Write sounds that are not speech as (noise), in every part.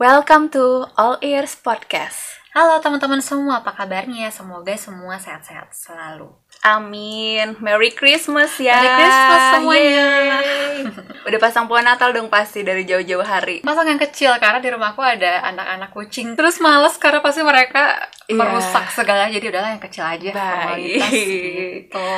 Welcome to All Ears Podcast. Halo teman-teman semua, apa kabarnya? Semoga semua sehat-sehat selalu. Amin. Merry Christmas ya. Merry Christmas semuanya. Udah pasang pohon Natal dong pasti dari jauh-jauh hari. Pasang yang kecil karena di rumahku ada anak-anak kucing. Terus males karena pasti mereka Iya. merusak segala. Jadi udahlah yang kecil aja. Baik. Gitu.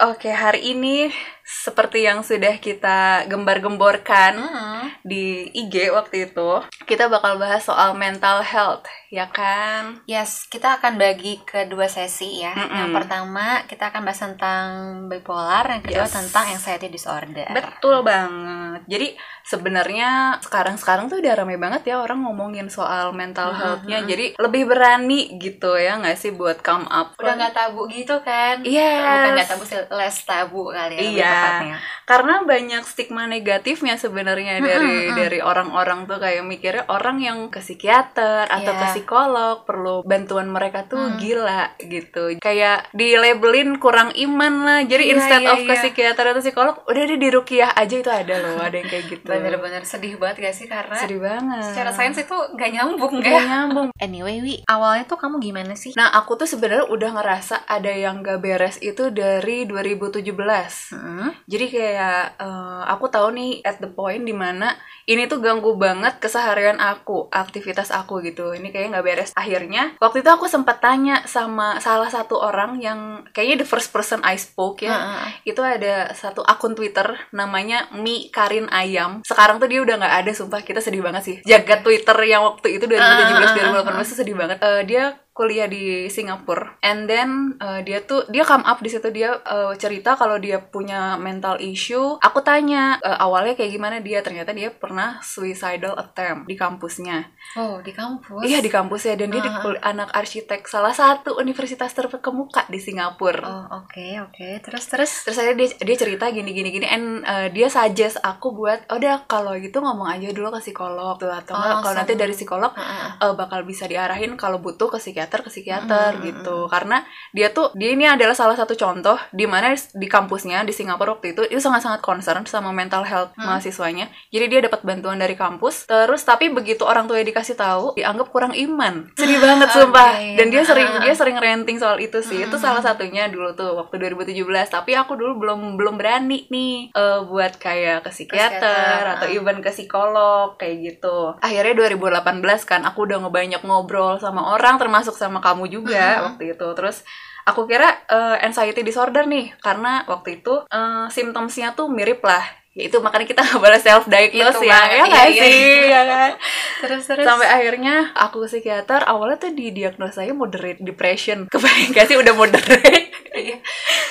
Oke, hari ini seperti yang sudah kita gembar-gemborkan Hmm. di IG waktu itu, kita bakal bahas soal mental health, ya kan? Yes, kita akan bagi ke dua sesi ya. Mm-mm. Yang pertama kita akan bahas tentang bipolar, yang kedua Yes. tentang anxiety disorder. Betul banget. Jadi sebenarnya sekarang-sekarang tuh udah rame banget ya orang ngomongin soal mental health-nya. Jadi lebih berani gitu ya nggak sih buat come up. Udah nggak tabu gitu kan? Yes. Bukan nggak tabu sih, less tabu kali ya. Iya. Tepatnya. Karena banyak stigma negatifnya sebenarnya dari Mhm, mhm. dari orang-orang tuh kayak mikirnya orang yang ke psikiater atau Iya. ke psikolog perlu bantuan mereka tuh Hmm. gila gitu. Kayak di labelin kurang iman lah. Jadi Iya, instead iya, of ke iya. psikiater atau psikolog, udah deh di rukiah aja itu ada loh, ada yang kayak gitu. Bener-bener sedih banget gak sih karena Sedih banget. secara sains itu gak nyambung Nggak kan? nyambung. (laughs) Anyway, Wi, awalnya tuh kamu gimana sih? Nah, aku tuh sebenarnya udah ngerasa ada yang gak beres itu dari 2017. Hmm. Jadi kayak eh, aku tahu nih at the point di mana ini tuh ganggu banget keseharian aku, aktivitas aku gitu. Ini kayaknya nggak beres. Akhirnya waktu itu aku sempat tanya sama salah satu orang yang kayaknya the first person I spoke ya. Heeh. Itu ada satu akun Twitter namanya Mi Karin Ayam. Sekarang tuh dia udah nggak ada, sumpah kita sedih banget sih. Jaga Twitter yang waktu itu 2017 2018 tuh sedih banget. Eh, dia kuliah di Singapura and then uh, dia tuh dia come up di situ dia uh, cerita kalau dia punya mental issue aku tanya uh, awalnya kayak gimana dia ternyata dia pernah suicidal attempt di kampusnya Oh, di kampus? iya di kampusnya dan dia di Ah. kul- anak arsitek salah satu universitas terkemuka di Singapura Oh, oke, oke. Terus, terus? terus akhirnya dia dia cerita gini gini gini and uh, dia suggest aku buat "Oh, udah kalau gitu ngomong aja dulu ke psikolog tuh atau Oh, kalau nanti dari psikolog Heeh. eh, bakal bisa diarahin kalau butuh ke psikiater ke psikiater Mm, mm, gitu karena dia tuh dia ini adalah salah satu contoh di mana di kampusnya di Singapura waktu itu itu sangat-sangat concern sama mental health Mm. mahasiswanya jadi dia dapat bantuan dari kampus terus tapi begitu orang tua dikasih tahu dianggap kurang iman sedih (laughs) banget sumpah Oke. dan dia sering dia (laughs) sering ranting soal itu sih itu Mm. salah satunya dulu tuh waktu 2017 tapi aku dulu belum belum berani nih eh, buat kayak ke psikiater psikiater, atau ah. even ke psikolog kayak gitu. Akhirnya 2018 kan aku udah ngebanyak ngobrol sama orang termasuk sama kamu juga Mhm. waktu itu. Terus aku kira eh, anxiety disorder nih karena waktu itu eh, symptomsnya tuh mirip lah. Yaitu makanya kita nggak boleh self diagnose Itu ya, ya iya, nggak iya. sih, ya kan? Terus, terus? Sampai akhirnya aku ke psikiater, awalnya tuh didiagnosanya moderate depression. Kebayang gak sih udah moderate? Iya.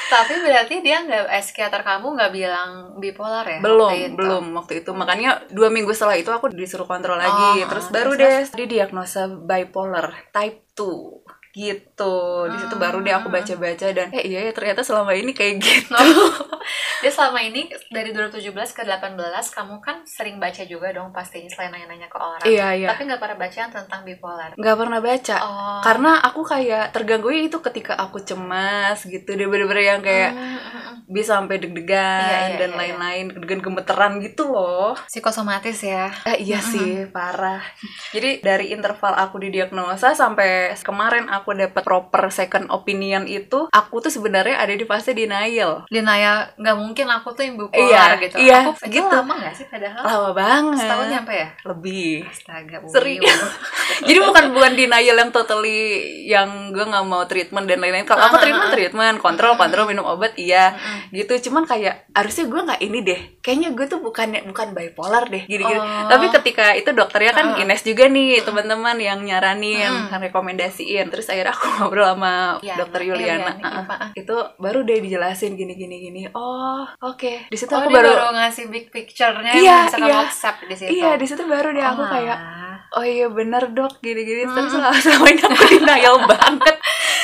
Tapi berarti dia nggak, eh, psikiater kamu nggak bilang bipolar ya? belum waktu itu? belum waktu itu makanya dua minggu setelah itu aku disuruh kontrol lagi Oh, terus baru terus, deh didiagnosa bipolar type 2 gitu di situ baru deh aku Hmm. baca-baca dan eh iya ya ternyata selama ini kayak (laughs) gitu Dia selama ini dari 2017 ke 18 kamu kan sering baca juga dong pastinya selain nanya-nanya ke orang. iya iya Tapi nggak pernah baca yang tentang bipolar. nggak pernah baca Oh. karena aku kayak terganggu itu ketika aku cemas gitu dia bener-bener yang kayak Hmm, hmm, hmm. bisa sampai deg-degan Iya, iya, dan iya, lain-lain deg-degan gemeteran gitu loh Psikosomatis ya. Eh, iya sih, parah. Jadi dari interval aku didiagnosa sampai kemarin aku dapat proper second opinion itu, aku tuh sebenarnya ada di fase denial. Dinaya nggak mungkin aku tuh yang bipolar Iya, gitu. iya, aku itu gitu. lama nggak sih padahal? Lama banget. Setahun nyampe ya? Lebih. Astaga, Sering. (laughs) Jadi bukan bukan denial yang totally yang gue nggak mau treatment dan lain-lain. Kalau aku Ah, ah, treatment ah. treatment, kontrol kontrol minum obat iya. Gitu cuman kayak harusnya gue nggak ini deh kayaknya gue tuh bukan bukan bipolar deh gini gini Oh. tapi ketika itu dokternya kan. Ines juga nih teman-teman yang nyaranin Mm. rekomendasiin terus akhirnya aku (laughs) ngobrol sama Iya, dokter iya, Yuliana iya, ah. iya, ah. itu baru deh dijelasin gini gini gini oh oke di situ Oh, aku baru, baru ngasih big picture-nya Iya, iya. accept di situ. iya di situ baru deh aku Oh, kayak oh iya bener dok gini gini terus (laughs) selama ini aku (laughs) denial banget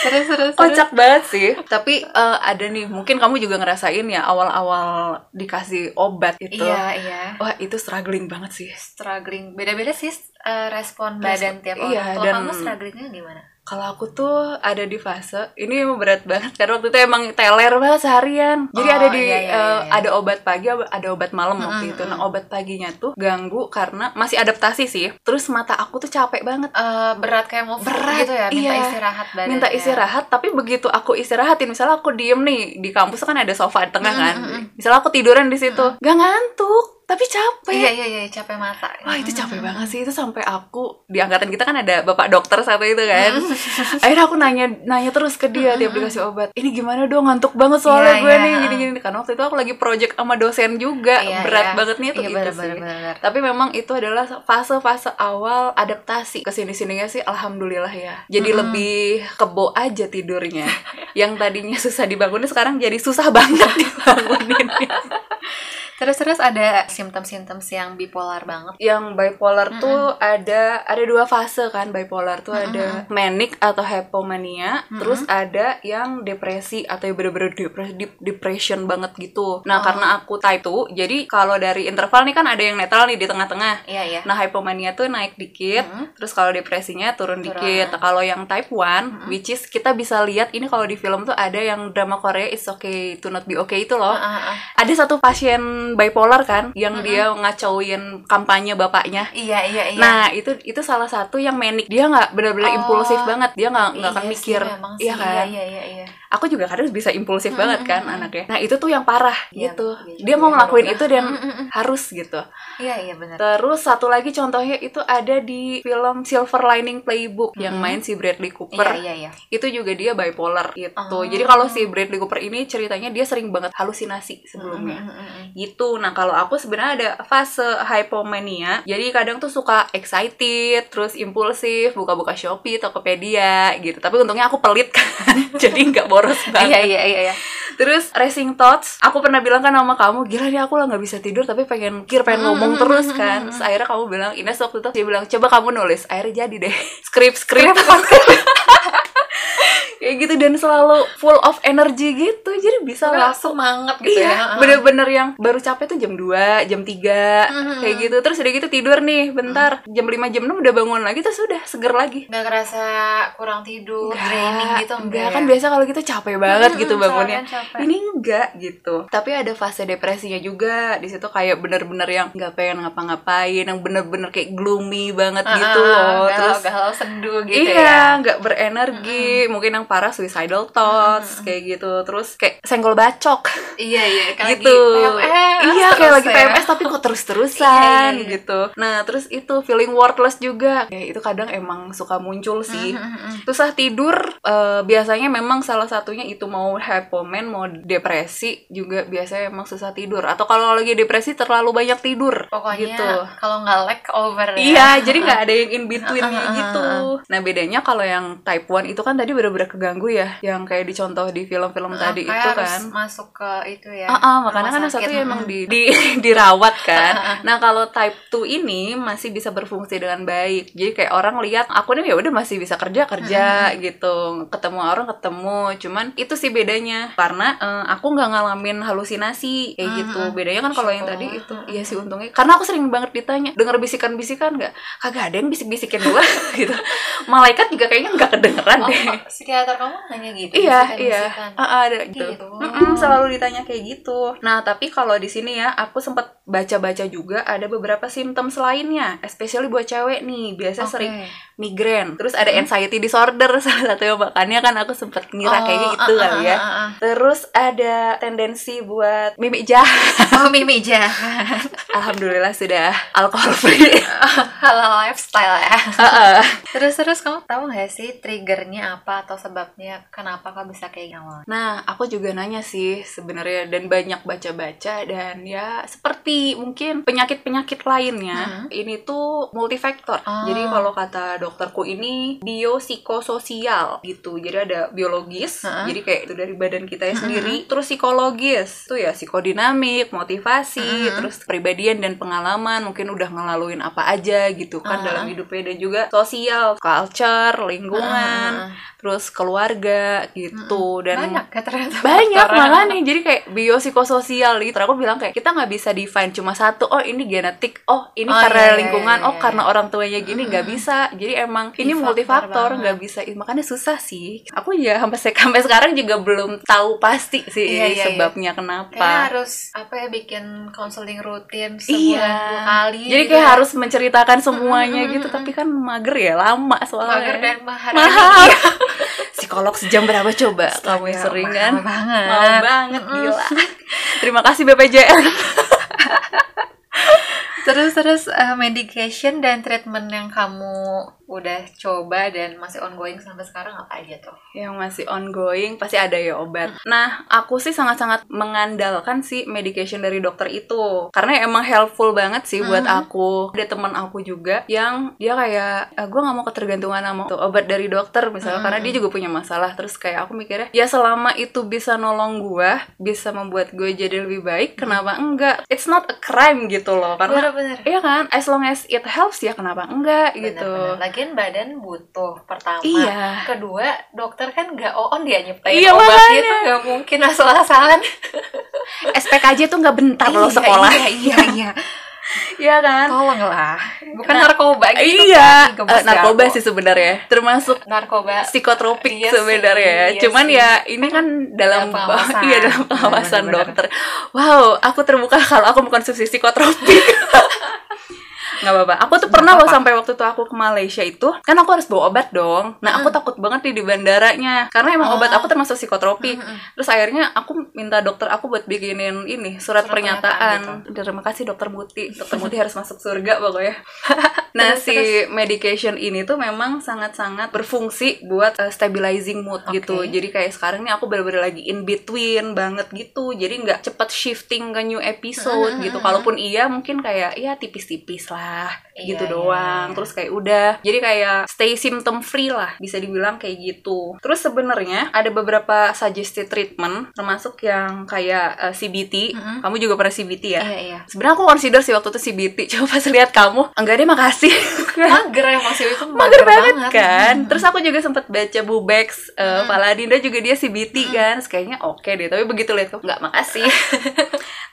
terus terus terus. kocak banget sih tapi eh, ada nih mungkin kamu juga ngerasain ya awal-awal dikasih obat itu Iya, iya. wah itu struggling banget sih Struggling. Beda-beda sih uh, respon Respon- badan tiap orang. iya, Kalau dan- kamu strugglingnya gimana? Kalau aku tuh ada di fase ini emang berat banget karena waktu itu emang teler banget seharian. Jadi Oh, ada di iya, iya, eh, iya, iya. ada obat pagi, ada obat malam waktu itu. Nah, obat paginya tuh ganggu karena masih adaptasi sih. Terus mata aku tuh capek banget. Eh, berat kayak mau Berat, gitu ya minta iya. istirahat badan Minta istirahat, tapi begitu aku istirahatin, misalnya aku diem nih di kampus kan ada sofa di tengah kan. Misalnya aku tiduran di situ, gak ngantuk, tapi capek. iya iya iya capek mata Wah itu capek banget sih itu sampai aku di angkatan kita kan ada bapak dokter satu itu kan. (laughs) Akhirnya aku nanya nanya terus ke dia tiap dikasih obat. Ini gimana dong ngantuk banget soalnya Iya, gue iya. nih gini-gini karena waktu itu aku lagi project sama dosen juga Iya, berat iya. banget nih itu Iya, itu bener, sih. bener, bener. Tapi memang itu adalah fase-fase awal adaptasi ke sini-sininya sih alhamdulillah ya. Jadi lebih kebo aja tidurnya. Yang tadinya (laughs) susah dibangunin sekarang jadi susah (laughs) banget dibanguninnya. Terus terus ada simptom-simptom yang bipolar banget? Yang bipolar tuh ada ada dua fase kan. Bipolar tuh ada manic atau hypomania. Terus ada yang depresi atau yang bener-bener depresi dep- depression banget gitu. Nah karena aku type 2 jadi kalau dari interval nih kan ada yang netral nih di tengah-tengah. Iya iya. Nah, hypomania tuh naik dikit, terus kalau depresinya turun, Turun. dikit. Kalau yang type 1, which is kita bisa lihat ini kalau di film tuh ada yang drama Korea It's Okay to Not Be Okay itu loh. Ah, ah. Ada satu pasien bipolar kan yang dia ngacauin kampanye bapaknya. iya iya iya Nah, itu itu salah satu yang manic. Dia nggak benar-benar Oh. impulsif banget. Dia nggak nggak akan Iya mikir. sih, Iya sih. kan? iya iya iya Aku juga kadang bisa impulsif banget kan anaknya. Nah, itu tuh yang parah Iya, gitu. iya Dia juga mau ya, ngelakuin itu dan harus gitu. iya iya benar Terus satu lagi contohnya itu ada di film Silver Lining Playbook yang main si Bradley Cooper. iya iya iya Itu juga dia bipolar gitu. Oh. Jadi kalau si Bradley Cooper ini ceritanya dia sering banget halusinasi sebelumnya. Mm, mm, mm. Gitu. Nah, kalau aku sebenarnya ada fase hypomania. Jadi kadang tuh suka excited, terus impulsif, buka-buka Shopee, Tokopedia gitu. Tapi untungnya aku pelit kan. (laughs) Jadi nggak boros (laughs) banget. iya iya iya iya Terus racing thoughts, aku pernah bilang kan sama kamu, gila nih aku lah nggak bisa tidur tapi pengen kir, pengen ngomong terus kan. Terus akhirnya kamu bilang, Ines waktu itu dia bilang, coba kamu nulis. Akhirnya jadi deh, skrip skrip. (laughs) Kayak gitu dan selalu full of energy gitu. Jadi bisa langsung semangat gitu iya, ya bener-bener yang baru capek tuh jam 2, jam 3, kayak gitu. Terus udah gitu tidur nih, bentar. Jam 5, jam 6 udah bangun lagi, terus udah seger lagi. nggak ngerasa kurang tidur draining gitu enggak. enggak kan ya? biasa kalau gitu capek banget Hmm, gitu bangunnya. capek, ini enggak gitu. Tapi ada fase depresinya juga. Di situ kayak bener-bener yang nggak pengen ngapa-ngapain yang bener-bener kayak gloomy banget gitu. loh galau, terus galau sendu gitu ya. iya nggak berenergi mungkin yang parah suicidal thoughts kayak gitu. Terus kayak senggol bacok. Iya iya (laughs) kayak gitu. lagi PMS iya terus kayak lagi ya. PMS tapi kok terus-terusan (laughs) Iya, iya, iya. gitu. Nah terus itu feeling worthless juga. Ya itu kadang emang suka muncul sih. Susah tidur eh, biasanya memang salah satunya itu mau hypoman mau depresi juga biasanya emang susah tidur. Atau kalau lagi depresi terlalu banyak tidur pokoknya gitu. kalau nggak lag over ya. Iya, jadi nggak (laughs) ada yang in ah, gitu. Nah bedanya kalau yang type 1 itu kan tadi bener-bener keganggu ya, yang kayak dicontoh di film-film tadi itu harus kan. masuk ke itu ya Ah, ah, makanya kan satu sakit. emang di, di (laughs) dirawat kan. Nah kalau type 2 ini masih bisa berfungsi dengan baik. Jadi kayak orang lihat aku nih ya udah masih bisa kerja kerja gitu, ketemu orang ketemu. Cuman itu sih bedanya karena eh, aku nggak ngalamin halusinasi kayak gitu. Bedanya kan kalau yang tadi itu iya sih untungnya. Karena aku sering banget ditanya dengar bisikan-bisikan nggak? Kagak ada yang bisik-bisikin gua (laughs) gitu. Malaikat juga kayaknya nggak kedengeran oh, deh. Psikiater kamu hanya gitu Iya, iya. ah, ada gitu. Gitu. Mm-mm, selalu ditanya kayak gitu. Nah, tapi kalau di sini ya, aku sempat baca-baca juga ada beberapa simptom lainnya, especially buat cewek nih. Biasa Oke. sering migrain, terus ada anxiety disorder (laughs) salah satu yang makanya kan aku sempat ngira kayak Oh, gitu ah, kali ah, ya. ah, ah. Terus ada tendensi buat mimik jahat. oh mimi jahat (laughs) Alhamdulillah sudah alkohol free. (laughs) kalau lifestyle ya Heeh. terus terus kamu tahu nggak sih triggernya apa atau sebabnya kenapa kamu bisa kayak awalnya Nah, aku juga nanya sih sebenarnya dan banyak baca-baca dan ya seperti mungkin penyakit-penyakit lainnya ini tuh multifaktor. Oh. Jadi kalau kata dokterku ini biopsikososial gitu. Jadi ada biologis, Heeh. jadi kayak itu dari badan kita ya sendiri, terus psikologis. Itu ya psikodinamik, motivasi, terus pribadian dan pengalaman, mungkin udah ngelaluin apa aja gitu kan Ah. dalam hidupnya dan juga sosial, culture, lingkungan, terus keluarga gitu dan banyak ya ternyata banyak faktornya. makanya jadi kayak biopsikososial gitu aku bilang kayak kita nggak bisa define cuma satu oh ini genetik oh ini Oh, karena iya, iya, lingkungan iya, oh iya. karena orang tuanya gini nggak bisa jadi emang ini multifaktor faktor nggak bisa makanya susah sih aku ya sampai sampai sekarang juga belum tahu pasti sih Iya, iya, sebabnya Kayaknya kenapa harus apa ya bikin konseling rutin sebulan Iya. dua kali. Jadi gitu kayak ya. harus menceritakan semuanya gitu, tapi kan mager ya, lama soalnya. mager dan mahal. mahal. (laughs) Psikolog sejam berapa coba? Kamu yang Astaga, sering mahal kan? banget. Mahal banget, gila. (laughs) Terima kasih BPJS. Terus terus eh, medication dan treatment yang kamu udah coba dan masih ongoing sampai sekarang apa aja tuh? yang masih ongoing pasti ada ya obat. Nah, aku sih sangat-sangat mengandalkan si medication dari dokter itu karena emang helpful banget sih buat Mhm. aku. Ada teman aku juga yang dia kayak gue nggak mau ketergantungan sama tuh obat dari dokter misalnya Mhm. karena dia juga punya masalah. Terus kayak aku mikirnya ya selama itu bisa nolong gue, bisa membuat gue jadi lebih baik, kenapa enggak? It's not a crime gitu loh karena Bener-bener. Iya kan, as long as it helps ya kenapa enggak gitu. Bener-bener. Lagian badan butuh pertama. Iya. Kedua, dokter kan nggak on dia nyiptain Iya, obatnya makanya. itu nggak mungkin asal-asalan. (laughs) SPKJ tuh nggak bentar loh Iya, sekolah. Iya, iya, iya. (laughs) Iya kan? Tolonglah. Bukan Nah, narkoba gitu iya, kan. Eh, narkoba sih sebenarnya, termasuk narkoba psikotropik Iya sebenarnya. iya Cuman sih. ya ini kan dalam pengawasan. (laughs) iya dalam pengawasan Benar-benar. dokter. Wow, aku terbuka kalau aku mengkonsumsi psikotropik. Nggak apa-apa. Aku tuh pernah loh sampai waktu itu aku ke Malaysia itu, kan aku harus bawa obat dong. Nah, aku takut banget nih di bandaranya. Karena emang Oh. obat aku termasuk psikotropik. Mm-mm. Terus akhirnya aku minta dokter aku buat bikinin ini surat, Surat pernyataan. pernyataan Terima kasih dokter Muti. Dokter Muti harus masuk surga pokoknya. (laughs) nah, Terus, si medication ini tuh memang sangat-sangat berfungsi buat uh, stabilizing mood Oke. gitu. Jadi kayak sekarang nih aku bener-bener lagi in between banget gitu. Jadi nggak cepet shifting ke new episode Mm-mm. gitu. Kalaupun iya mungkin kayak ya tipis-tipis lah Bye. Iya, gitu iya, doang. iya. Terus kayak udah. Jadi kayak stay symptom free lah bisa dibilang kayak gitu. Terus sebenarnya ada beberapa suggested treatment termasuk yang kayak uh, CBT. Mm-mm. Kamu juga pernah CBT ya? Iya, iya. Sebenarnya aku consider sih waktu itu CBT. (laughs) Coba pas lihat kamu, enggak deh makasih. (laughs) Mager ya masih itu (laughs) Mager banget kan. Mm-mm. Terus aku juga sempat baca Bubex, uh, Mm. Paladinda juga dia CBT kan. Terus kayaknya oke deh. Tapi begitu lihat kok enggak makasih.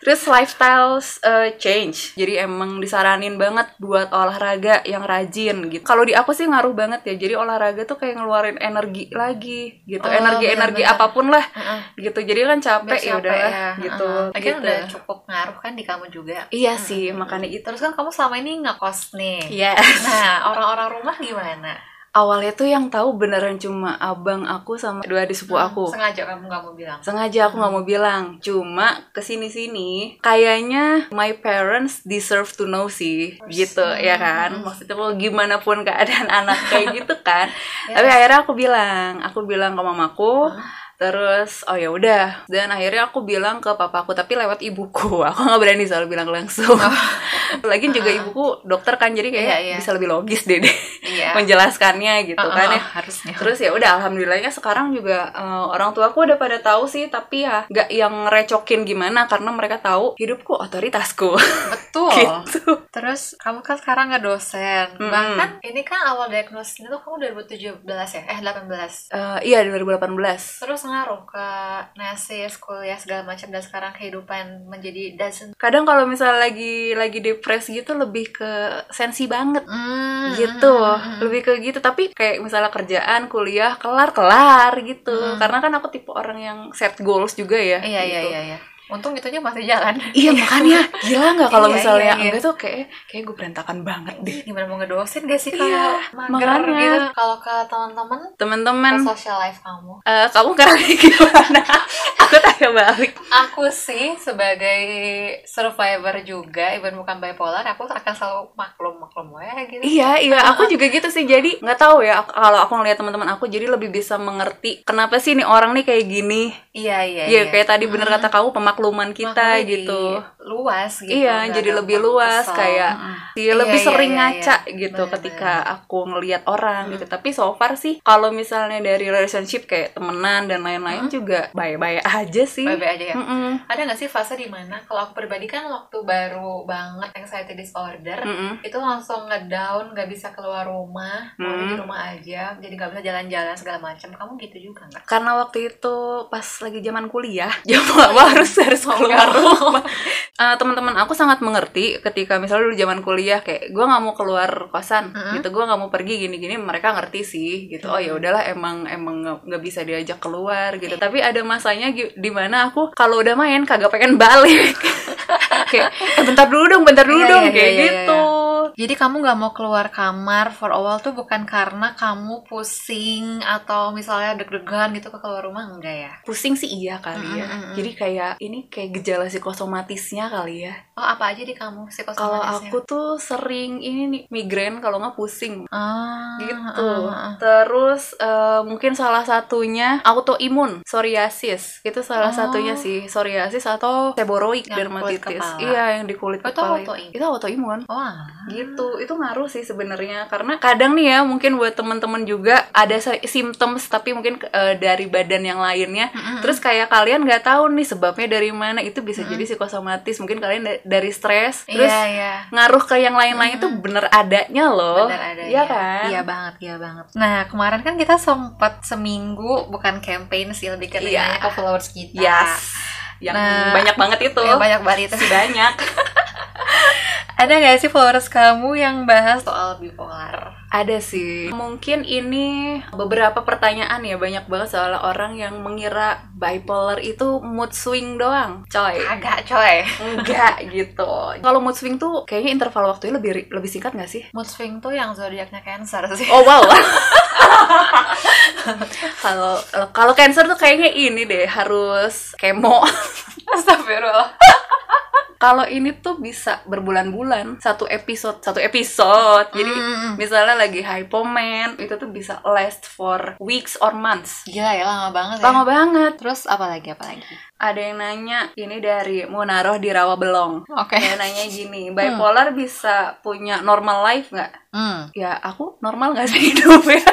Terus lifestyle uh, change. Jadi emang disaranin banget buat olahraga yang rajin gitu. Kalau di aku sih ngaruh banget ya. Jadi olahraga tuh kayak ngeluarin energi lagi gitu. Oh, Energi-energi benar-benar. apa pun lah Heeh. gitu. Jadi kan capek, ya udah ya. gitu. Lagian gitu. udah cukup ngaruh kan di kamu juga. Iya sih, makanya itu. Terus kan kamu selama ini ngekos nih. Yes. Nah, orang-orang rumah gimana? Awalnya tuh yang tahu beneran cuma abang aku sama dua adik sepupu aku. Hmm, Sengaja kamu nggak mau bilang. Sengaja aku nggak mau bilang. Cuma ke sini-sini kayaknya my parents deserve to know sih, gitu Hmm. ya kan. Maksudnya mau gimana pun keadaan (laughs) anak kayak gitu kan. Yes. (laughs) Tapi akhirnya aku bilang, aku bilang ke mamaku. Hmm. Terus oh ya udah dan akhirnya aku bilang ke papaku tapi lewat ibuku (laughs) aku nggak berani soal bilang langsung. (laughs) Lagian juga ibuku dokter kan jadi kayak Oh. Iya, iya. bisa lebih logis deh, deh Iya. (laughs) menjelaskannya gitu Uh-uh, kan ya. harusnya. Terus ya udah alhamdulillahnya sekarang juga eh, orang tuaku udah pada tahu sih tapi ya nggak yang recokin gimana karena mereka tahu hidupku otoritasku Betul. gitu. Terus kamu kan sekarang nggak dosen. Mm-mm. Bahkan ini kan awal diagnosisnya tuh kamu 2017 ya? Eh 18. Eh, iya 2018. Terus ngaruh ke nasis, kuliah segala macam dan sekarang kehidupan menjadi doesn't Kadang kalau misalnya lagi lagi depres gitu lebih ke sensi banget Mm, gitu mm, mm, mm. lebih ke gitu tapi kayak misalnya kerjaan kuliah kelar kelar gitu Mm. karena kan aku tipe orang yang set goals juga ya Iya iya gitu. iya iya. Untung itunya masih jalan. iya (laughs) makanya gila nggak kalau Iya, misalnya iya, iya. enggak tuh kayak kayak gue berantakan banget deh Gimana mau ngedosen gak sih kalau Iya, mager makanya. gitu? Kalau ke teman-teman, teman-teman ke social life kamu? eh, kamu sekarang gimana (laughs) aku tanya balik Aku sih sebagai survivor juga, even bukan bipolar, aku akan selalu maklum-maklum ya gitu. Iya, iya, aku juga gitu sih. Jadi nggak tahu ya kalau aku ngeliat teman-teman aku jadi lebih bisa mengerti kenapa sih nih orang nih kayak gini. Iya iya. Iya, kayak tadi bener Mm. kata kamu pemakluman kita Makanya gitu. Luas gitu. Iya, jadi lebih luas kesel. kayak. Dia Iya, lebih iya, sering iya, ngaca iya. gitu Bener, ketika bener. aku ngeliat orang Hmm. gitu. Tapi so far sih kalau misalnya dari relationship kayak temenan dan lain-lain Hmm. juga baik-baik aja sih. Baik-baik aja ya. Mm-mm. Ada nggak sih fase di mana kalau aku pribadi kan waktu baru banget anxiety disorder Mm-mm. itu langsung ngedown nggak bisa keluar rumah mau Hmm. di rumah aja jadi nggak bisa jalan-jalan segala macam kamu gitu juga nggak Karena waktu itu pas lagi zaman kuliah, (laughs) jam apa harus harus keluar rumah. Eh, teman-teman aku sangat mengerti ketika misalnya dulu zaman kuliah kayak gue nggak mau keluar kosan Mm-mm. gitu gue nggak mau pergi gini-gini mereka ngerti sih gitu oh ya udahlah emang emang nggak bisa diajak keluar gitu. Iya. tapi ada masanya di mana aku kalau udah main kagak pengen balik. (laughs) Kayak eh, bentar dulu dong bentar dulu Iya, dong iya, kayak iya, iya, Jadi kamu nggak mau keluar kamar for a while tuh bukan karena kamu pusing atau misalnya deg-degan gitu ke keluar rumah enggak ya? pusing sih iya kali ya Mm, mm, mm. jadi kayak ini kayak gejala psikosomatisnya kali ya Oh apa aja di kamu psikosomatisnya? kalau aku tuh sering ini nih migrain kalau nggak pusing ah, gitu. ah, ah. Terus eh, mungkin salah satunya autoimun, psoriasis. Itu salah Oh. satunya sih, psoriasis atau seborrheic dermatitis. kepala. Iya, yang di kulit Oh, itu kepala. autoimun. Itu autoimun. Oh. Gitu. Itu ngaruh sih sebenarnya karena kadang nih ya mungkin buat teman-teman juga ada symptoms tapi mungkin eh, dari badan yang lainnya. Mm-mm. Terus kayak kalian nggak tahu nih sebabnya dari mana. Itu bisa jadi psikosomatis. Mungkin kalian da- dari stres. Terus iya iya. ngaruh ke yang lain-lain itu bener adanya loh. Benar ada Iya kan? Iya banget, iya banget. Nah, kemarin kan kita sempat seminggu bukan campaign sih lebih ke nanya ke followers kita. Yes. Yang Nah, banyak banget itu. Yang banyak banget itu. Si banyak. (laughs) Ada nggak sih followers kamu yang bahas soal bipolar? Ada sih. Mungkin ini beberapa pertanyaan ya banyak banget soal orang yang mengira bipolar itu mood swing doang. Coy. Agak coy. Enggak (laughs) gitu. Kalau mood swing tuh kayaknya interval waktunya lebih lebih singkat gak sih? Mood swing tuh yang zodiaknya Cancer sih. Oh wow. (laughs) (laughs) Kalau kalau cancer tuh kayaknya ini deh harus kemo. (laughs) Astagfirullah. (laughs) Kalau ini tuh bisa berbulan-bulan satu episode satu episode. Jadi Mm. misalnya lagi hypoman itu tuh bisa last for weeks or months. Gila ya lama banget ya. Lama banget. Terus apa lagi apa lagi? Ada yang nanya ini dari Munaroh di Rawa Belong. Oke. Dia nanya gini, bipolar bisa punya normal life nggak? Hmm. Ya aku normal nggak sih (laughs) hidup ya?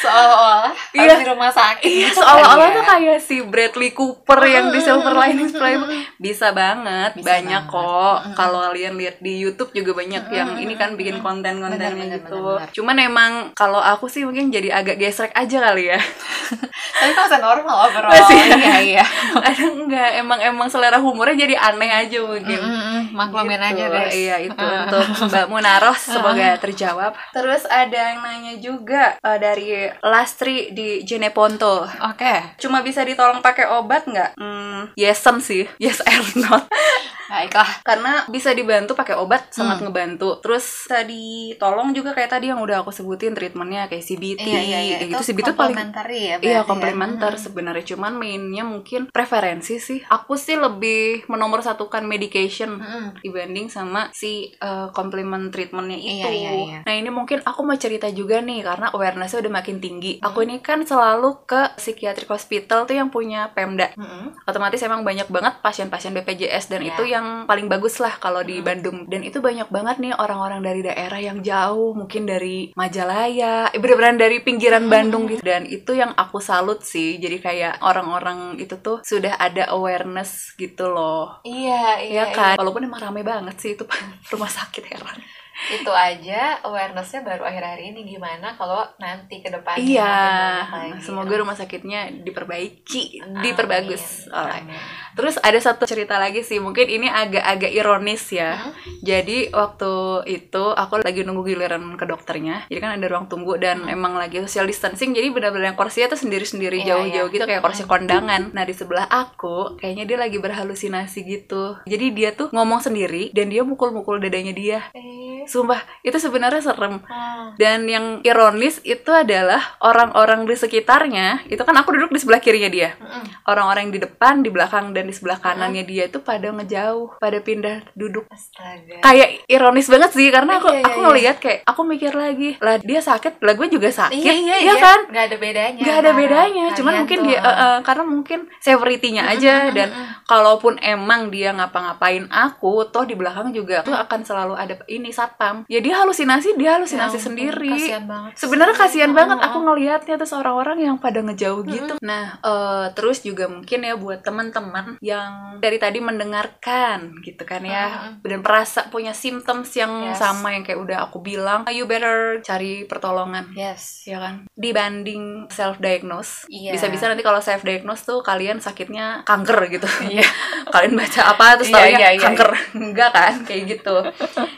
Seolah-olah Iya. di rumah sakit. Iya, gitu seolah-olah kan tuh ya. kayak si Bradley Cooper yang di Silver Linings Playbook bisa banget, Bisa banyak banget. kok. Mm-mm. Kalau kalian lihat di YouTube juga banyak yang ini kan bikin konten-kontennya gitu. bener, bener. Cuman emang kalau aku sih mungkin jadi agak gesrek aja kali ya. (laughs) Tapi kalau normal (laughs) overall. Masih. Iya, iya. (laughs) Ada enggak emang emang selera humornya jadi aneh aja mungkin. Mm-mm, Maklumin Gitu. aja guys. Iya itu (laughs) untuk Mbak Munaroh semoga (laughs) terjawab. Terus ada yang nanya juga eh, dari Lastri di Jeneponto. Oke. Cuma bisa ditolong pakai obat nggak? Hmm, yesem sih, yes or not. Baiklah. Karena bisa dibantu pakai obat, sangat Hmm. ngebantu. Terus bisa ditolong juga kayak tadi yang udah aku sebutin treatmentnya kayak CBT, Iya, iya, iya. kayak Itu gitu. CBT paling ya. Iya ya? komplementer Mm-mm. sebenarnya cuman mainnya mungkin preferensi sih. Aku sih lebih menomor satukan medication Mm-mm. dibanding sama si uh, complement treatmentnya itu. Iya, iya, iya. Nah ini mungkin aku mau cerita juga nih karena awarenessnya udah makin tinggi. Aku ini kan selalu ke psikiatrik hospital tuh yang punya Pemda. Mm-mm. Otomatis emang banyak banget pasien-pasien BPJS dan Iya. itu yang paling bagus lah kalau di Bandung. Dan itu banyak banget nih orang-orang dari daerah yang jauh, mungkin dari Majalaya, eh, bener-bener dari pinggiran Bandung gitu. Dan itu yang aku salut sih. Jadi kayak orang-orang itu tuh sudah ada awareness gitu loh. Iya, iya, Iya kan? Walaupun emang rame banget sih itu (laughs) rumah sakit heran. Itu aja awarenessnya baru akhir-akhir ini gimana kalau nanti ke depannya Iya, lagi. semoga rumah sakitnya diperbaiki, Amin. diperbagus. Terus ada satu cerita lagi sih, mungkin ini agak-agak ironis ya. Hmm? Jadi waktu itu aku lagi nunggu giliran ke dokternya. Jadi kan ada ruang tunggu dan emang lagi social distancing. Jadi benar-benar yang kursinya tuh sendiri-sendiri Iya, jauh-jauh iya. gitu kayak kursi kondangan. Nah di sebelah aku kayaknya dia lagi berhalusinasi gitu. Jadi dia tuh ngomong sendiri dan dia mukul-mukul dadanya dia. Eh, Sumpah itu sebenarnya serem. hmm. Dan yang ironis itu adalah orang-orang di sekitarnya. Itu kan aku duduk di sebelah kirinya dia Mm-mm. orang-orang yang di depan, di belakang dan di sebelah kanannya dia itu pada ngejauh, pada pindah duduk. Astaga. Kayak ironis banget sih karena aku Iya, iya, aku iya. ngelihat kayak aku mikir lagi, lah dia sakit, lah gue juga sakit. Iya, iya, iya. kan? Gak ada bedanya. Gak ada bedanya, cuman kalian mungkin tuh. dia eh, eh, karena mungkin severity-nya aja dan kalaupun emang dia ngapa-ngapain aku, toh di belakang juga tuh akan selalu ada ini satpam. Ya dia halusinasi, dia halusinasi Ya sendiri banget. sebenarnya sih. kasihan banget oh, aku ngelihatnya terus orang-orang yang pada ngejauh gitu nah eh, terus juga mungkin ya buat teman-teman yang dari tadi mendengarkan gitu kan ya dan merasa punya symptoms yang Yes. sama yang kayak udah aku bilang you better cari pertolongan Yes. ya kan dibanding self diagnose Iya. bisa-bisa nanti kalau self diagnose tuh kalian sakitnya kanker gitu Iya. (laughs) kalian baca apa terus Iya, taunya iya, iya, kanker (laughs) enggak kan kayak gitu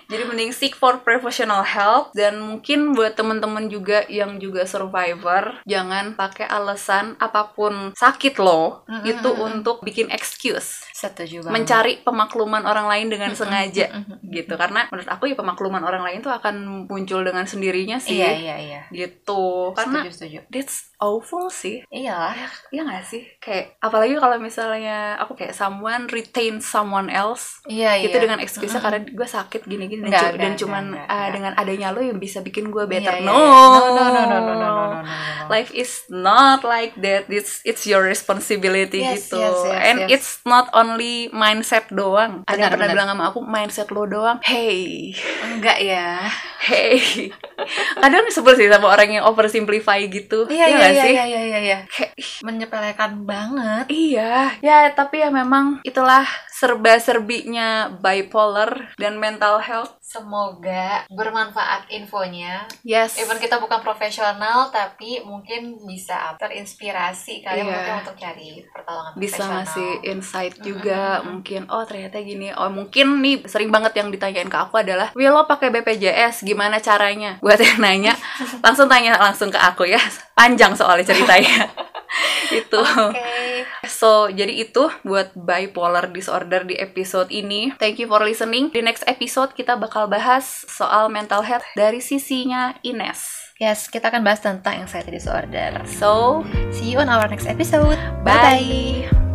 jadi mending seek for professional help dan mungkin buat temen-temen juga yang juga survivor jangan pakai alasan apa pun sakit lo Mm-mm, itu untuk bikin excuse Setuju banget. mencari pemakluman orang lain dengan sengaja gitu karena menurut aku ya pemakluman orang lain tuh akan muncul dengan sendirinya sih Iya, iya, iya. gitu karena Setuju, setuju. that's awful sih Iyalah. Iya gak sih? Kayak apalagi kalau misalnya aku kayak someone retain someone else Iya, iya. itu dengan excuse karena gue sakit gini-gini dan enggak, cuman enggak. dengan adanya lo yang bisa bikin gue better. Iya, iya, no. iya. no, no, no, no, no, no, no, no, no. Life is not like that. It's it's your responsibility Yes, gitu. yes, yes, And yes. it's not only mindset doang. Ada yang Benar, pernah benar. bilang sama aku mindset lo doang. Hey, Enggak ya. hey. Kadang sebel sih sama orang yang oversimplify gitu. Iya, iya, iya, sih? iya, iya, iya, iya. Kayak, Menyepelekan banget. Iya, ya tapi ya memang itulah serba-serbinya bipolar dan mental health. Semoga bermanfaat infonya. Yes. Even kita bukan profesional, tapi mungkin bisa terinspirasi kali Iya. mungkin untuk cari pertolongan bisa profesional. ngasih insight juga mungkin oh ternyata gini oh mungkin nih sering banget yang ditanyain ke aku adalah Will lo pakai BPJS gimana caranya buat yang nanya langsung tanya langsung ke aku ya panjang soalnya ceritanya (laughs) itu Oke. So, jadi itu buat bipolar disorder di episode ini. Thank you for listening. Di next episode kita bakal bahas soal mental health dari sisinya Ines. Yes, kita akan bahas tentang anxiety disorder. So, See you on our next episode. bye.